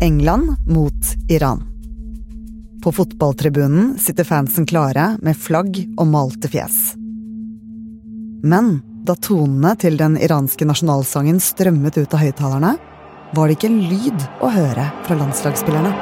England mot Iran. På fotballtribunen sitter fansen klare med flagg og malte fjes. Men da tonene til den iranske nasjonalsangen strømmet ut av høyttalerne, var det ikke en lyd å høre fra landslagsspillerne.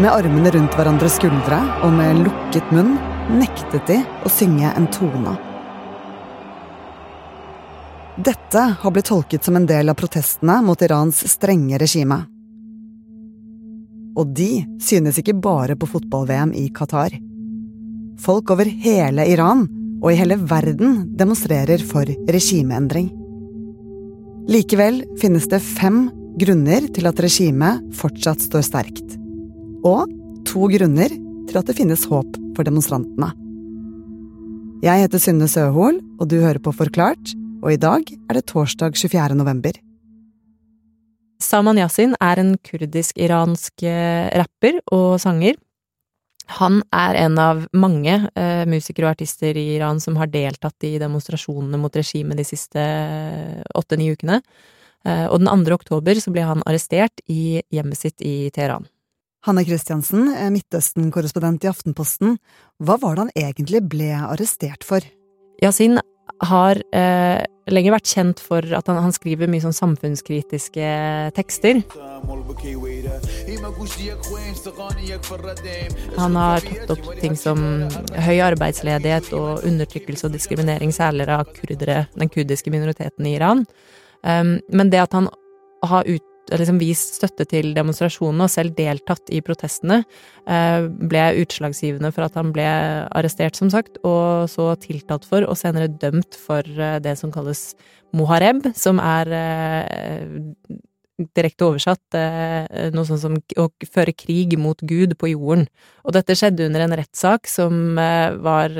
Med armene rundt hverandres skuldre og med lukket munn nektet de å synge en tone. Dette har blitt tolket som en del av protestene mot Irans strenge regime. Og de synes ikke bare på fotball-VM i Qatar. Folk over hele Iran og i hele verden demonstrerer for regimeendring. Likevel finnes det fem grunner til at regimet fortsatt står sterkt. Og to grunner til at det finnes håp for demonstrantene. Jeg heter Synne Søhol, og du hører på Forklart, og i dag er det torsdag 24. november. Saman Yasin er en kurdisk-iransk eh, rapper og sanger. Han er en av mange eh, musikere og artister i Iran som har deltatt i demonstrasjonene mot regimet de siste eh, åtte-ni ukene. Eh, og den 2. oktober så ble han arrestert i hjemmet sitt i Teheran. Hanne Christiansen, eh, Midtøsten-korrespondent i Aftenposten. Hva var det han egentlig ble arrestert for? Yasin har eh, lenge vært kjent for at han, han, skriver mye sånn samfunnskritiske tekster. Han har tatt opp ting som høy arbeidsledighet og undertrykkelse og diskriminering, særlig av kurdere, den kurdiske minoriteten i Iran. Um, men det at han har ut liksom vist støtte til demonstrasjonene og selv deltatt i protestene, eh, ble utslagsgivende for at han ble arrestert, som sagt, og så tiltalt for, og senere dømt for eh, det som kalles mohareb, som er eh, direkte oversatt noe sånt som å føre krig mot Gud på jorden. Og dette skjedde under en rettssak som var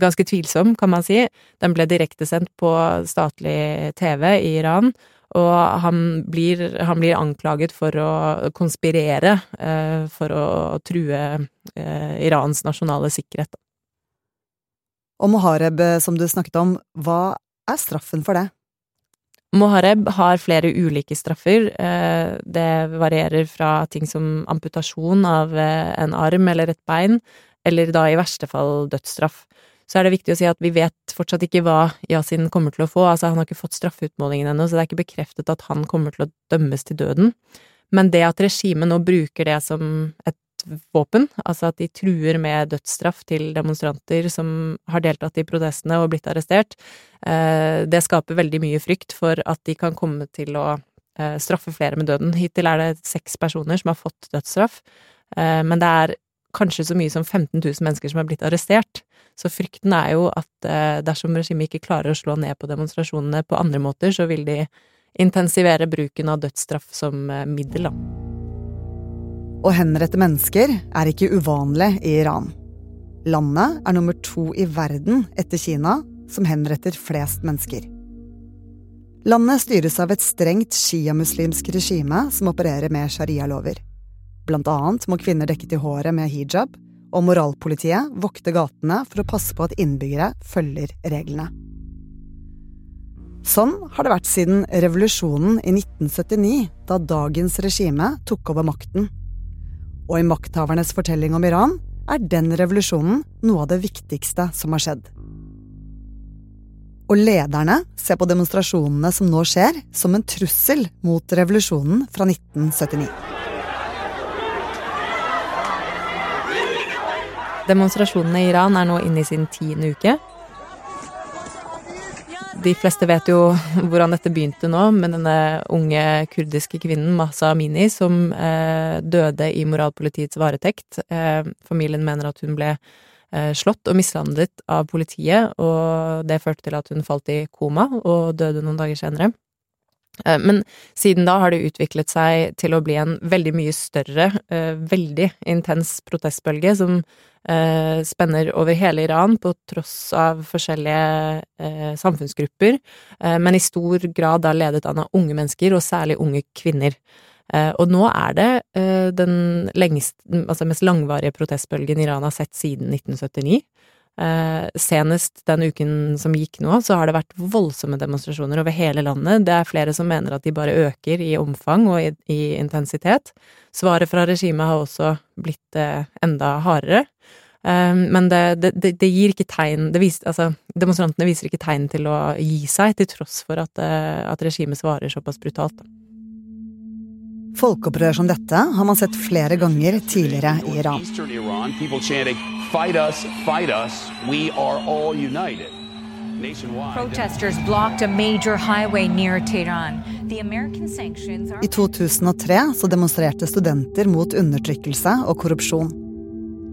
ganske tvilsom, kan man si. Den ble direktesendt på statlig TV i Iran, og han blir, han blir, anklaget for å konspirere eh, for å true eh, Irans nasjonale sikkerhet. Og Mohareb, eh, som du snakket om, hva er straffen for det? Mohareb har flere ulike straffer. Eh, det varierer fra ting som amputasjon av eh, en arm eller et bein, eller da i verste fall dødsstraff så er det viktig å si at vi vet fortsatt ikke hva Yasin kommer til å få. Altså, han har ikke fått straffeutmålingen ennå, så det er ikke bekreftet at han kommer til å dømmes til døden. Men det at regimet nå bruker det som et våpen, altså at de truer med dødsstraff til demonstranter som har deltatt i protestene og blitt arrestert, eh, det skaper veldig mye frykt for at de kan komme til å eh, straffe flere med døden. Hittil er det seks personer som har fått dødsstraff, eh, men det er kanskje så mye som 15 000 mennesker som er blitt arrestert. Så frykten er jo at eh, dersom regimet ikke klarer å slå ned på demonstrasjonene på andre måter, så vil de intensivere bruken av dødsstraff som eh, middel. Å henrette mennesker er ikke uvanlig i Iran. Landet er nummer to i verden etter Kina som henretter flest mennesker. Landet styres av et strengt sjiamuslimsk regime som opererer med sharialover. Blant annet må kvinner dekke til håret med hijab, og moralpolitiet vokter gatene for å passe på at innbyggere følger reglene. Sånn har det vært siden revolusjonen i 1979, da dagens regime tok over makten. Og i makthavernes fortelling om Iran er den revolusjonen noe av det viktigste som har skjedd. Og lederne ser på demonstrasjonene som nå skjer, som en trussel mot revolusjonen fra 1979. Demonstrasjonene i Iran er nå inne i sin tiende uke. De fleste vet jo hvordan dette begynte nå, med denne unge kurdiske kvinnen Mahsa Amini som eh, døde i moralpolitiets varetekt. Eh, familien mener at hun ble eh, slått og mishandlet av politiet, og det førte til at hun falt i koma og døde noen dager senere. Eh, men siden da har det utviklet seg til å bli en veldig mye større, eh, veldig intens protestbølge som eh, spenner over hele Iran på tross av forskjellige samfunnsgrupper, men i stor grad da ledet an av unge mennesker, og særlig unge kvinner. Og nå er det den lengst, altså mest langvarige protestbølgen Iran har sett siden 1979. Eh, senest den uken som gikk nå, så har det vært voldsomme demonstrasjoner over hele landet. Det er flere som mener at de bare øker i omfang og i, i intensitet. Svaret fra regimet har også blitt eh, enda hardere. Eh, men det, det, det, gir ikke tegn vis, altså, Demonstrantene viser ikke tegn til å gi seg, til tross for at, eh, at regimet svarer såpass brutalt. Folkeopprør som dette har man sett flere ganger tidligere i Iran. Fight us, fight us, we are all united. Protesters blocked a major highway near Tehran. The American sanctions are... I 2003 så demonstrerte studenter mot undertrykkelse og korrupsjon.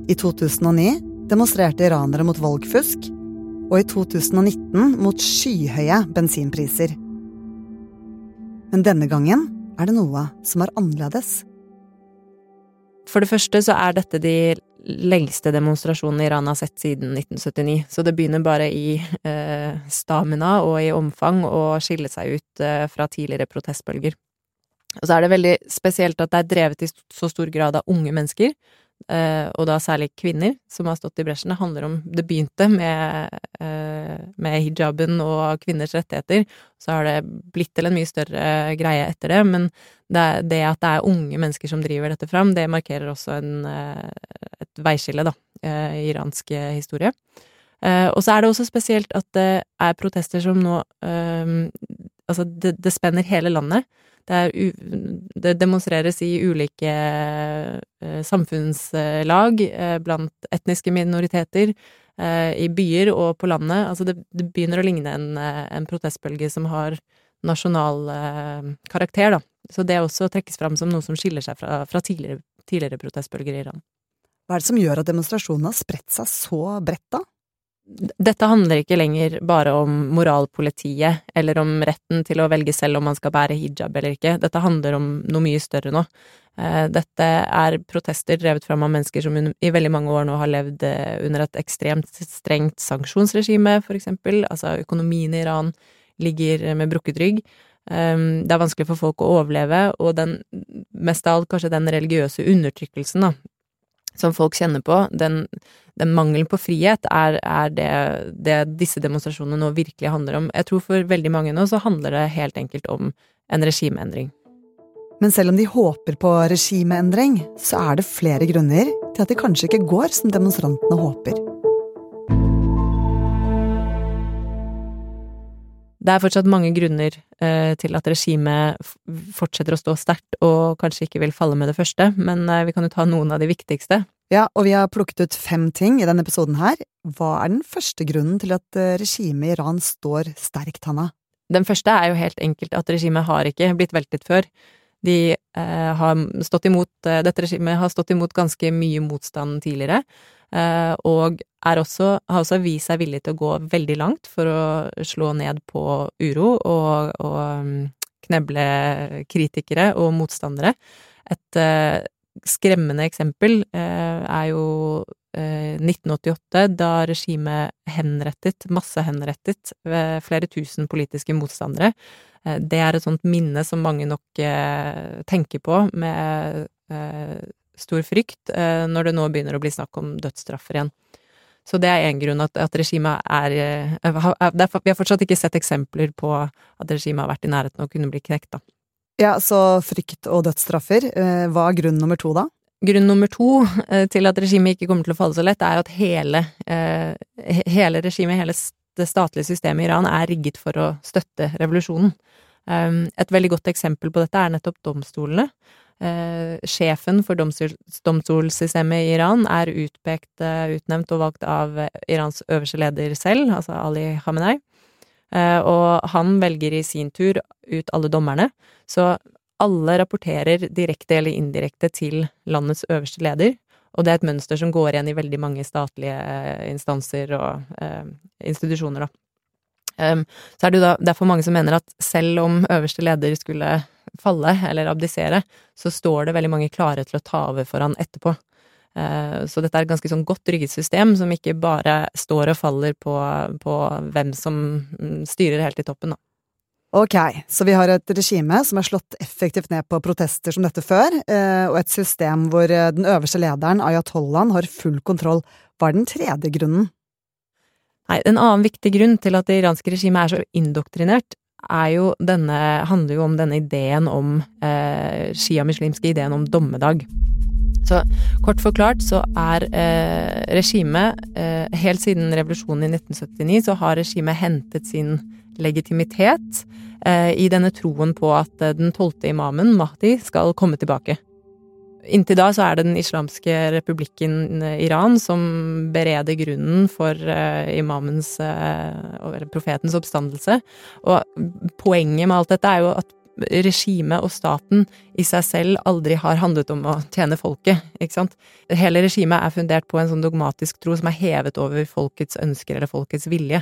I 2009 demonstrerte iranere mot valgfusk, og i 2019 mot skyhøye bensinpriser. Men denne gangen er det noe som er annerledes. For det første så er dette de lengste demonstrasjonene Iran har sett siden 1979, så det begynner bare i eh, stamina og i omfang å skille seg ut eh, fra tidligere protestbølger. Og så er det veldig spesielt at det er drevet i så stor grad av unge mennesker, og da særlig kvinner som har stått i bresjen. Det handler om Det begynte med, eh, med hijaben og kvinners rettigheter. Så har det blitt til en mye større greie etter det, men det, det at det er unge mennesker som driver dette fram, det markerer også en, eh, et veiskille, da, i iransk historie. Og så er det også spesielt at det er protester som nå Altså, det, det spenner hele landet. Det, det demonstreres i ulike eh, samfunnslag eh, blant etniske minoriteter, eh, i byer og på landet. Altså det, det begynner å ligne en, en, protestbølge som har nasjonal karakter, da. Så det også trekkes fram som noe som skiller seg fra, fra tidligere, tidligere protestbølger i Iran. Hva er det som gjør at demonstrasjonene har spredt seg så bredt, da? Dette handler ikke lenger bare om moralpolitiet, eller om retten til å velge selv om man skal bære hijab eller ikke. Dette handler om noe mye større nå. Eh, dette er protester drevet fram av mennesker som i veldig mange år nå har levd eh, under et ekstremt strengt sanksjonsregime, for eksempel. Altså, økonomien i Iran ligger med brukket rygg. Ehm, det er vanskelig for folk å overleve, og den, mest av alt kanskje den religiøse undertrykkelsen, da, som folk kjenner på, den, den mangelen på frihet, er, er det, det, disse demonstrasjonene nå virkelig handler om. Jeg tror for veldig mange nå så handler det helt enkelt om en regimeendring. Men selv om de håper på regimeendring, så er det flere grunner til at det kanskje ikke går som demonstrantene håper. Det er fortsatt mange grunner eh, til at regimet fortsetter å stå sterkt og kanskje ikke vil falle med det første, men eh, vi kan jo ta noen av de viktigste. Ja, og vi har plukket ut fem ting i denne episoden her. Hva er den første grunnen til at eh, regimet i Iran står sterkt, Hanna? Den første er jo helt enkelt at regimet har ikke blitt veltet før. De eh, har stått imot, eh, dette regimet har stått imot ganske mye motstand tidligere. Eh, og også, har også vist seg villig til å gå veldig langt for å slå ned på uro og, og mm, kneble kritikere og motstandere. Et uh, skremmende eksempel uh, er jo uh, 1988, da regimet henrettet, massehenrettet, flere tusen politiske motstandere. det er et sånt minne som mange nok tenker på med stor frykt eh, når det nå begynner å bli snakk om dødsstraffer igjen. Så det er én grunn, at, at regimet er, er, Vi har fortsatt ikke sett eksempler på at regimet har vært i nærheten å kunne bli knekt, da. Ja, så frykt og dødsstraffer. Eh, hva er grunn nummer to, da? Grunn nummer to eh, til at regimet ikke kommer til å falle så lett, er at hele, hele regimet, hele det statlige systemet i Iran, er rigget for å støtte revolusjonen. Et veldig godt eksempel på dette er nettopp domstolene. Eh, sjefen for domstol, domstolssystemet i Iran er utpekt, eh, utnevnt og valgt av Irans øverste leder selv, altså Ali Khamenei. Eh, og han velger i sin tur ut alle dommerne. Så alle rapporterer direkte eller indirekte til landets øverste leder. Og det er et mønster som går igjen i veldig mange statlige instanser og eh, institusjoner, da. Um, så er det jo da derfor mange som mener at selv om øverste leder skulle falle eller abdisere, så står det veldig mange klare til å ta over for han etterpå. Uh, så dette er et ganske sånn godt rygget system som ikke bare står og faller på, på hvem som mm, styrer helt i toppen, da. Ok, så vi har et regime som er slått effektivt ned på protester som dette før, eh, og et system hvor eh, den øverste lederen, ayatollahen, har full kontroll. Hva er den tredje grunnen? Nei, en annen viktig grunn til at det iranske regimet er så indoktrinert, er jo denne, handler jo om denne ideen om eh, shia-muslimske ideen om dommedag. Så kort forklart så er eh, regimet eh, Helt siden revolusjonen i 1979 så har regimet hentet sin legitimitet eh, i denne troen på at eh, den tolvte imamen, Mahdi, skal komme tilbake. Inntil da så er det Den islamske republikken eh, Iran som bereder grunnen for uh, imamens, eller profetens, oppstandelse. Og poenget med alt dette er jo at regimet og staten i seg selv aldri har handlet om å tjene folket, ikke sant. Hele regimet er fundert på en sånn dogmatisk tro som er hevet over folkets ønsker eller folkets vilje.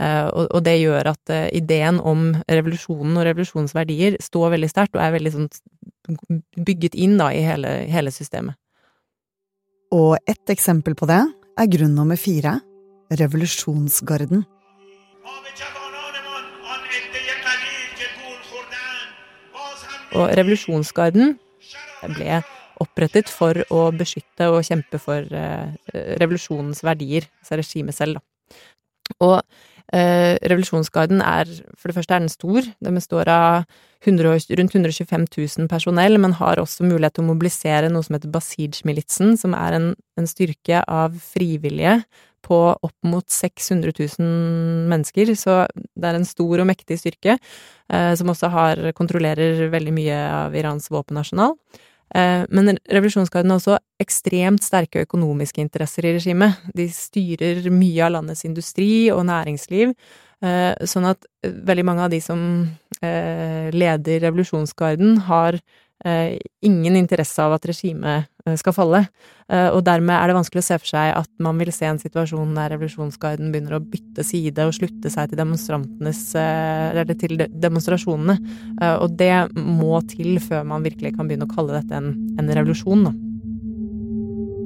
Uh, og, det gjør at uh, ideen om revolusjonen og revolusjonens verdier står veldig sterkt og er veldig sånn bygget inn da i hele, hele systemet. Og ett eksempel på det er grunn nummer fire revolusjonsgarden. Og revolusjonsgarden ble opprettet for å beskytte og kjempe for uh, revolusjonens verdier, altså regimet selv, da. Og uh, revolusjonsgarden er For det første er den stor. Den består av 100, rundt 125 000 personell, men har også mulighet til å mobilisere noe som heter Basij-militsen, som er en, en styrke av frivillige på opp mot 600 000 mennesker, så det er en stor og mektig styrke, eh, som også har, kontrollerer veldig mye av Irans våpenarsenal. Eh, men revolusjonsgarden har også ekstremt sterke økonomiske interesser i regimet. De styrer mye av landets industri og næringsliv, eh, sånn at veldig mange av de som eh, leder revolusjonsgarden, har eh, ingen interesse av at regimet eh, skal falle. Eh, og dermed er det vanskelig å se for seg at man vil se en situasjon der revolusjonsgarden begynner å bytte side og slutte seg til eh, Eller til demonstrasjonene. Eh, og det må til før man virkelig kan begynne å kalle dette en, en revolusjon, da.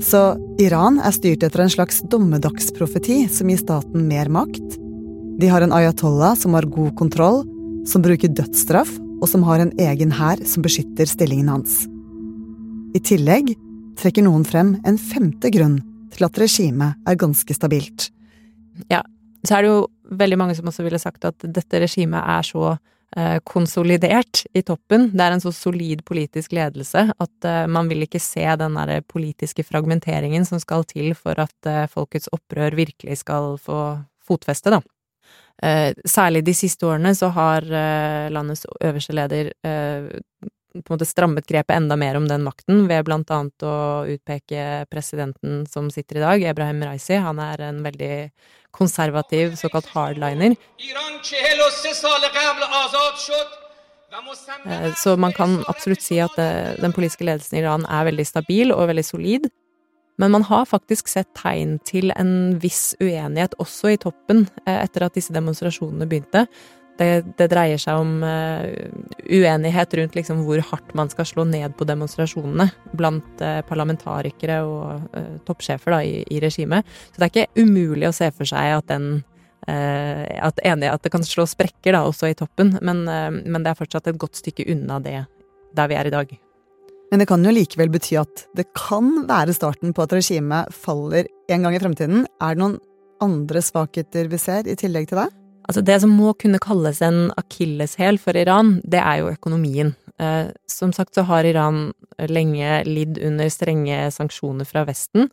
Så Iran er styrt etter en slags dommedagsprofeti som gir staten mer makt? De har en ayatollah som har god kontroll, som bruker dødsstraff og som har en egen hær som beskytter stillingen hans. I tillegg trekker noen frem en femte grunn til at regimet er ganske stabilt. Ja, så er det jo veldig mange som også ville sagt at dette regimet er så eh, konsolidert i toppen. Det er en så solid politisk ledelse at eh, man vil ikke se den der politiske fragmenteringen som skal til for at eh, folkets opprør virkelig skal få fotfeste, da. Særlig de siste årene så har landets øverste leder på en måte strammet grepet enda mer om den makten, ved blant annet å utpeke presidenten som sitter i dag, Ebrahim Raisi. Han er en veldig konservativ såkalt hardliner. Så man kan absolutt si at den politiske ledelsen i Iran er veldig stabil og veldig solid. Men man har faktisk sett tegn til en viss uenighet også i toppen eh, etter at disse demonstrasjonene begynte. Det, det dreier seg om uh, uenighet rundt liksom hvor hardt man skal slå ned på demonstrasjonene blant uh, parlamentarikere og uh, toppsjefer da, i, i regimet. Så det er ikke umulig å se for seg at den at, enig, at det kan slå sprekker da, også i toppen, men, men det er fortsatt et godt stykke unna det der vi er i dag. Men det kan jo likevel bety at det kan være starten på at regimet faller en gang i fremtiden. Er det noen andre svakheter vi ser, i tillegg til det? Altså Det som må kunne kalles en akilleshæl for Iran, det er jo økonomien. Eh, som sagt så har Iran lenge lidd under strenge sanksjoner fra Vesten.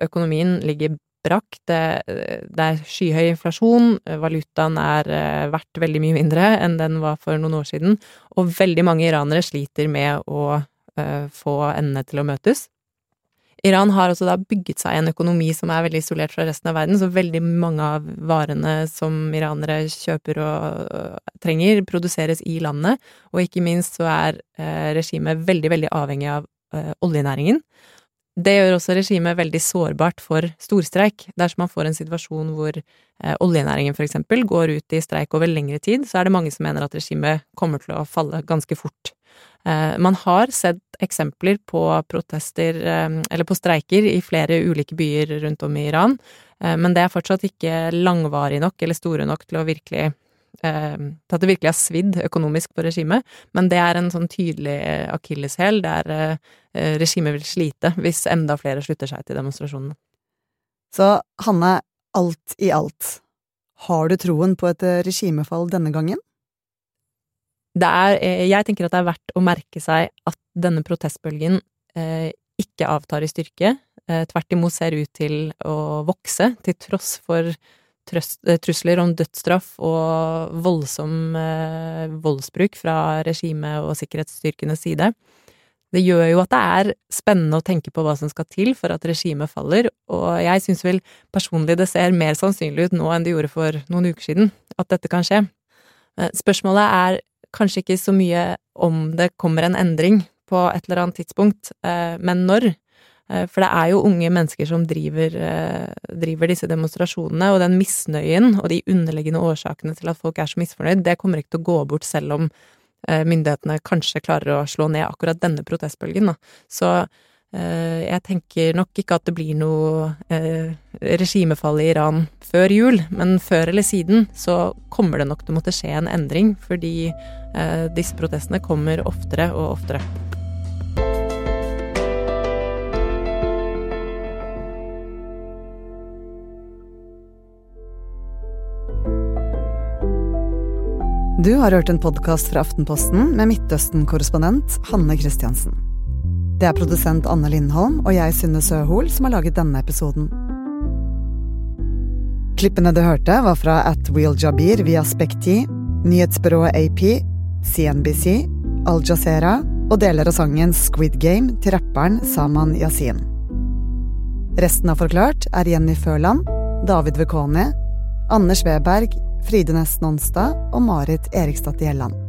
Økonomien ligger brakk. Det, det, er skyhøy inflasjon, valutaen er eh, verdt veldig mye mindre enn den var for noen år siden, og veldig mange iranere sliter med å Eh, få endene til å møtes. Iran har også da bygget seg en økonomi som er veldig isolert fra resten av verden, så veldig mange av varene som iranere kjøper og trenger, produseres i landet, og ikke minst så er uh, regimet veldig, veldig avhengig av uh, oljenæringen. Det gjør også regimet veldig sårbart for storstreik. Dersom man får en situasjon hvor oljenæringen for eksempel går ut i streik over lengre tid, så er det mange som mener at regimet kommer til å falle ganske fort. Eh, man har sett eksempler på protester, eh, eller på streiker, i flere ulike byer rundt om i Iran, eh, men det er fortsatt ikke langvarig nok eller store nok til å virkelig til at det virkelig har svidd økonomisk på regimet, men det er en sånn tydelig akilleshæl der regimet vil slite hvis enda flere slutter seg til demonstrasjonene. Så Hanne, alt i alt, Har du troen på et regimefall denne gangen? Er, jeg tenker at det er verdt å merke seg at denne protestbølgen eh, ikke avtar i styrke. Eh, tvert imot ser ut til å vokse, til tross for trøst, eh, trusler om dødsstraff og voldsom eh, voldsbruk fra regimet og sikkerhetsstyrkenes side. Det gjør jo at det er spennende å tenke på hva som skal til for at regimet faller, og jeg syns vel personlig det ser mer sannsynlig ut nå enn det gjorde for noen uker siden, at dette kan skje. Eh, spørsmålet er kanskje ikke så mye om det kommer en endring på et eller annet tidspunkt, eh, men når. Eh, for det er jo unge mennesker som driver, eh, driver, disse demonstrasjonene, og den misnøyen og de underliggende årsakene til at folk er så misfornøyd, det kommer ikke til å gå bort selv om myndighetene kanskje klarer å slå ned akkurat denne protestbølgen. Så jeg tenker nok ikke at det blir noe regimefall i Iran før jul, men før eller siden så kommer det nok til å måtte skje en endring, fordi disse protestene kommer oftere og oftere. Du har hørt en podkast fra Aftenposten med Midtøsten-korrespondent Hanne Christiansen. Det er produsent Anne Lindholm og jeg, Synne Søhol, som har laget denne episoden. Klippene du hørte, var fra At Wheel Jabir via Spekti, nyhetsbyrået AP, CNBC, Al Jazeera og deler av sangen Squid Game til rapperen Saman Yasin. Resten av Forklart er Jenny Førland, David Vekoni, Anders Weberg Fride Næss Nonstad og Marit Eriksdatter Gjelland.